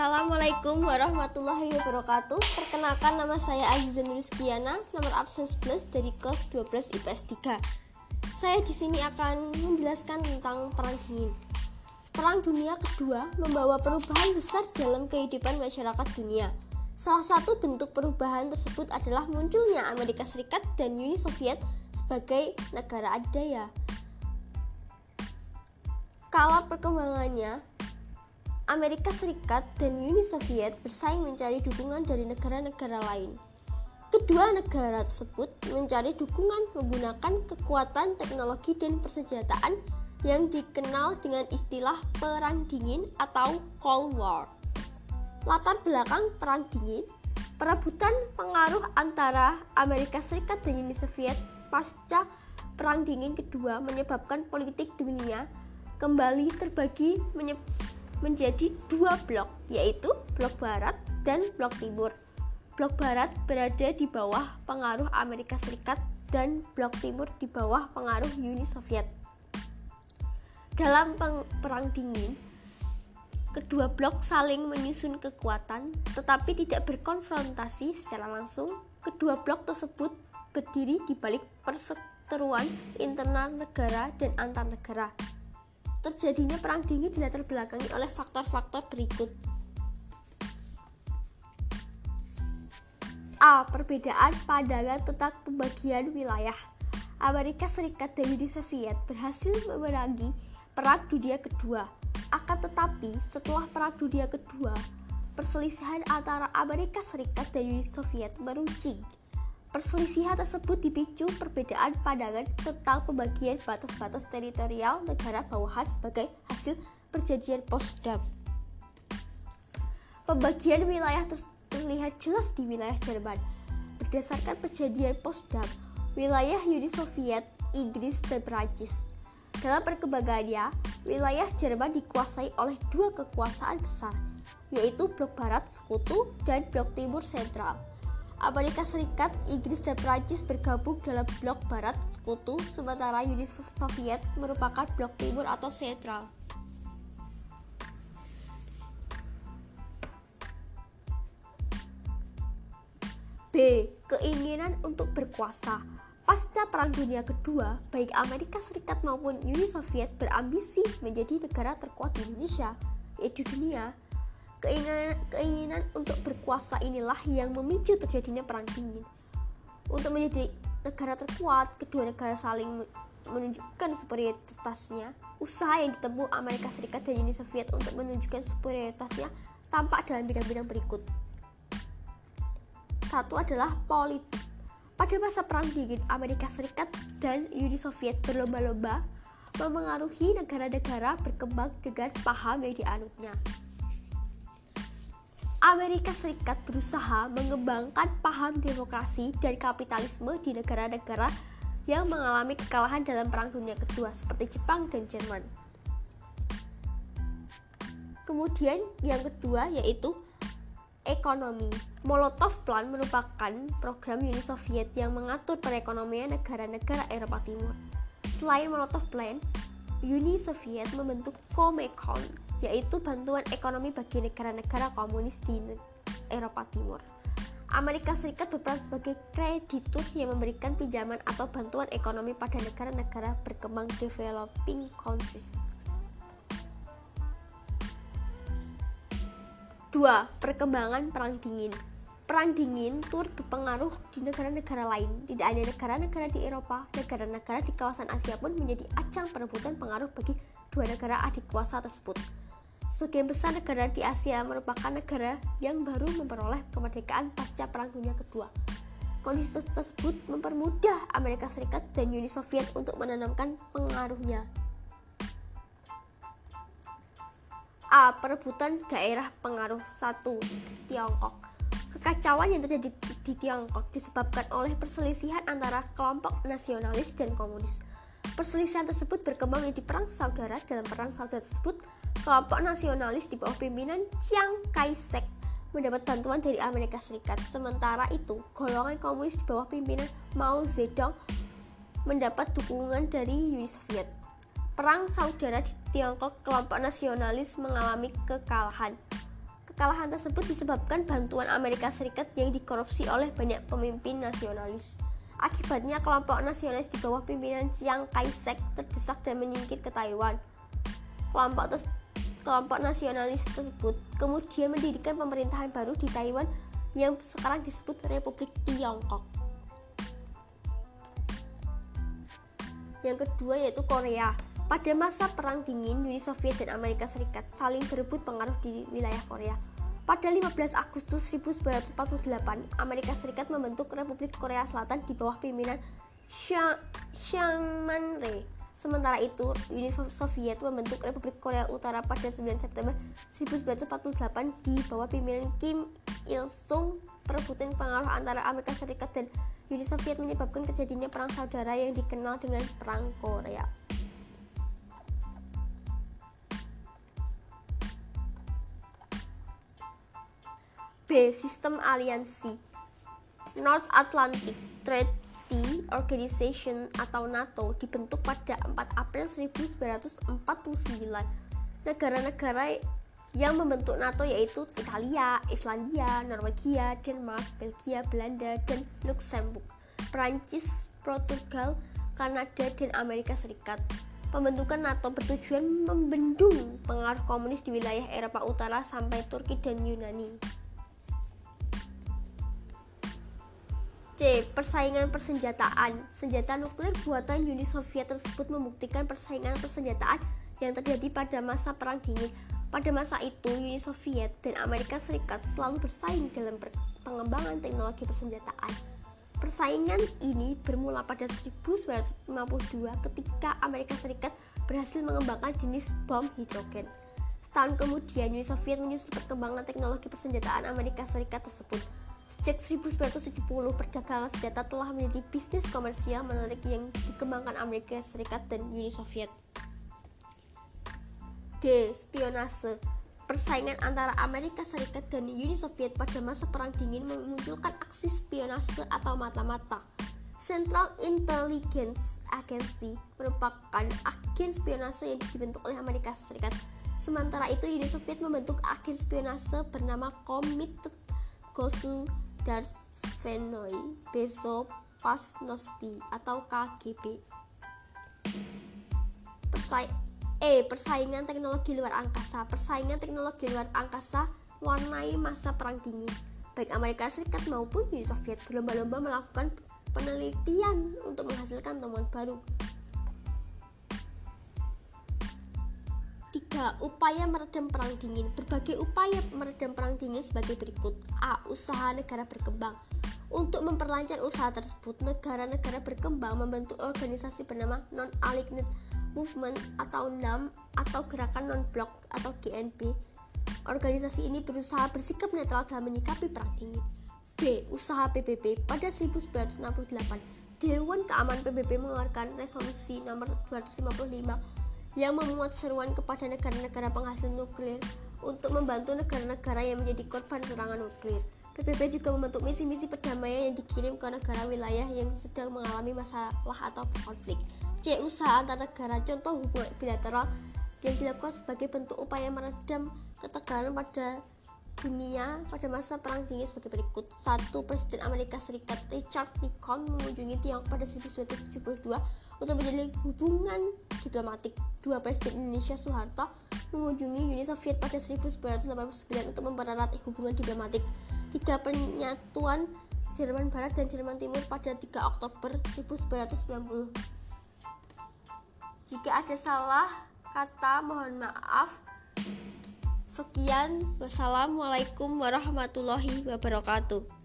Assalamualaikum warahmatullahi wabarakatuh. Perkenalkan nama saya Azizan Rizkiana Nomor absen 11 dari kelas 12 IPS 3 Saya di sini akan menjelaskan tentang perang dingin. Perang dunia kedua membawa perubahan besar dalam kehidupan masyarakat dunia. Salah satu bentuk perubahan tersebut adalah munculnya Amerika Serikat dan Uni Soviet sebagai negara adidaya. Kala perkembangannya, Amerika Serikat dan Uni Soviet bersaing mencari dukungan dari negara-negara lain. Kedua negara tersebut mencari dukungan menggunakan kekuatan teknologi dan persenjataan yang dikenal dengan istilah Perang Dingin atau Cold War. Latar belakang Perang Dingin, perebutan pengaruh antara Amerika Serikat dan Uni Soviet pasca Perang Dingin kedua menyebabkan politik dunia kembali terbagi menjadi dua blok, yaitu blok barat dan blok timur. Blok barat berada di bawah pengaruh Amerika Serikat dan blok timur di bawah pengaruh Uni Soviet. Dalam perang dingin, kedua blok saling menyusun kekuatan tetapi tidak berkonfrontasi secara langsung. Kedua blok tersebut berdiri di balik perseteruan internal negara dan antar negara terjadinya perang dingin dilatar belakangi oleh faktor-faktor berikut. A. Perbedaan pandangan tentang pembagian wilayah. Amerika Serikat dan Uni Soviet berhasil memerangi Perang Dunia Kedua. Akan tetapi, setelah Perang Dunia Kedua, perselisihan antara Amerika Serikat dan Uni Soviet meruncing Perselisihan tersebut dipicu perbedaan pandangan tentang pembagian batas-batas teritorial negara bawahan sebagai hasil perjanjian Potsdam. Pembagian wilayah terlihat jelas di wilayah Jerman. Berdasarkan perjanjian Potsdam, wilayah Uni Soviet, Inggris, dan Perancis. Dalam perkembangannya, wilayah Jerman dikuasai oleh dua kekuasaan besar, yaitu Blok Barat Sekutu dan Blok Timur Sentral. Amerika Serikat, Inggris, dan Prancis bergabung dalam blok barat sekutu, sementara Uni Soviet merupakan blok timur atau sentral. B. Keinginan untuk berkuasa Pasca Perang Dunia Kedua, baik Amerika Serikat maupun Uni Soviet berambisi menjadi negara terkuat di Indonesia, yaitu dunia. Keinginan, keinginan berkuasa inilah yang memicu terjadinya perang dingin. Untuk menjadi negara terkuat, kedua negara saling menunjukkan superioritasnya. Usaha yang ditempuh Amerika Serikat dan Uni Soviet untuk menunjukkan superioritasnya tampak dalam bidang-bidang berikut. Satu adalah politik. Pada masa perang dingin, Amerika Serikat dan Uni Soviet berlomba-lomba memengaruhi negara-negara berkembang dengan paham yang dianutnya. Amerika Serikat berusaha mengembangkan paham demokrasi dan kapitalisme di negara-negara yang mengalami kekalahan dalam Perang Dunia Kedua seperti Jepang dan Jerman. Kemudian yang kedua yaitu ekonomi. Molotov Plan merupakan program Uni Soviet yang mengatur perekonomian negara-negara Eropa Timur. Selain Molotov Plan, Uni Soviet membentuk Comecon yaitu bantuan ekonomi bagi negara-negara komunis di Eropa Timur. Amerika Serikat berperan sebagai kreditur yang memberikan pinjaman atau bantuan ekonomi pada negara-negara berkembang developing countries. 2. Perkembangan Perang Dingin Perang dingin turut berpengaruh di negara-negara lain. Tidak ada negara-negara di Eropa, negara-negara di kawasan Asia pun menjadi acang perebutan pengaruh bagi dua negara adik kuasa tersebut. Sebagian besar negara di Asia merupakan negara yang baru memperoleh kemerdekaan pasca Perang Dunia Kedua. Kondisi tersebut mempermudah Amerika Serikat dan Uni Soviet untuk menanamkan pengaruhnya. A. Perebutan daerah pengaruh 1. Tiongkok Kekacauan yang terjadi di Tiongkok disebabkan oleh perselisihan antara kelompok nasionalis dan komunis. Perselisihan tersebut berkembang di perang saudara. Dalam perang saudara tersebut, kelompok nasionalis di bawah pimpinan Chiang Kai-shek mendapat bantuan dari Amerika Serikat. Sementara itu, golongan komunis di bawah pimpinan Mao Zedong mendapat dukungan dari Uni Soviet. Perang saudara di Tiongkok, kelompok nasionalis mengalami kekalahan. Kekalahan tersebut disebabkan bantuan Amerika Serikat yang dikorupsi oleh banyak pemimpin nasionalis. Akibatnya kelompok nasionalis di bawah pimpinan Chiang Kai-shek terdesak dan menyingkir ke Taiwan. Kelompok tes kelompok nasionalis tersebut kemudian mendirikan pemerintahan baru di Taiwan yang sekarang disebut Republik Tiongkok. Yang kedua yaitu Korea. Pada masa Perang Dingin, Uni Soviet dan Amerika Serikat saling berebut pengaruh di wilayah Korea. Pada 15 Agustus 1948, Amerika Serikat membentuk Republik Korea Selatan di bawah pimpinan Chiang Man-rae. Sementara itu, Uni Soviet membentuk Republik Korea Utara pada 9 September 1948 di bawah pimpinan Kim Il-sung. Perebutan pengaruh antara Amerika Serikat dan Uni Soviet menyebabkan kejadiannya perang saudara yang dikenal dengan Perang Korea. B. Sistem aliansi North Atlantic Treaty Organization atau NATO dibentuk pada 4 April 1949. Negara-negara yang membentuk NATO yaitu Italia, Islandia, Norwegia, Denmark, Belgia, Belanda, dan Luxembourg, Prancis, Portugal, Kanada, dan Amerika Serikat. Pembentukan NATO bertujuan membendung pengaruh komunis di wilayah Eropa Utara sampai Turki dan Yunani. Persaingan persenjataan Senjata nuklir buatan Uni Soviet tersebut membuktikan persaingan persenjataan yang terjadi pada masa Perang Dingin. Pada masa itu, Uni Soviet dan Amerika Serikat selalu bersaing dalam pengembangan teknologi persenjataan. Persaingan ini bermula pada 1952 ketika Amerika Serikat berhasil mengembangkan jenis bom hidrogen. Setahun kemudian, Uni Soviet menyusul perkembangan teknologi persenjataan Amerika Serikat tersebut. Sejak 1970, perdagangan senjata telah menjadi bisnis komersial menarik yang dikembangkan Amerika Serikat dan Uni Soviet. D. Spionase Persaingan antara Amerika Serikat dan Uni Soviet pada masa Perang Dingin memunculkan aksi spionase atau mata-mata. Central Intelligence Agency merupakan agen spionase yang dibentuk oleh Amerika Serikat. Sementara itu, Uni Soviet membentuk agen spionase bernama Committed Gosu Darsvenoi Pasnosti atau KGB. Persai E. Persaingan teknologi luar angkasa Persaingan teknologi luar angkasa warnai masa Perang Dingin. Baik Amerika Serikat maupun Uni Soviet berlomba-lomba melakukan penelitian untuk menghasilkan temuan baru. 3. Upaya meredam perang dingin Berbagai upaya meredam perang dingin sebagai berikut A. Usaha negara berkembang Untuk memperlancar usaha tersebut, negara-negara berkembang membentuk organisasi bernama Non-Aligned Movement atau NAM atau Gerakan Non-Blok atau GNB Organisasi ini berusaha bersikap netral dalam menyikapi perang dingin B. Usaha PBB Pada 1968, Dewan Keamanan PBB mengeluarkan resolusi nomor 255 yang memuat seruan kepada negara-negara penghasil nuklir untuk membantu negara-negara yang menjadi korban serangan nuklir. PBB juga membentuk misi-misi perdamaian yang dikirim ke negara wilayah yang sedang mengalami masalah atau konflik. C. Usaha antar negara contoh hubungan bilateral yang dilakukan sebagai bentuk upaya meredam ketegangan pada dunia pada masa Perang Dingin sebagai berikut. Satu, Presiden Amerika Serikat Richard Nixon mengunjungi Tiongkok pada 1972 untuk menjalin hubungan diplomatik. Dua Presiden Indonesia Soeharto mengunjungi Uni Soviet pada 1989 untuk mempererat hubungan diplomatik. Tiga Penyatuan Jerman Barat dan Jerman Timur pada 3 Oktober 1990. Jika ada salah kata mohon maaf. Sekian, wassalamualaikum warahmatullahi wabarakatuh.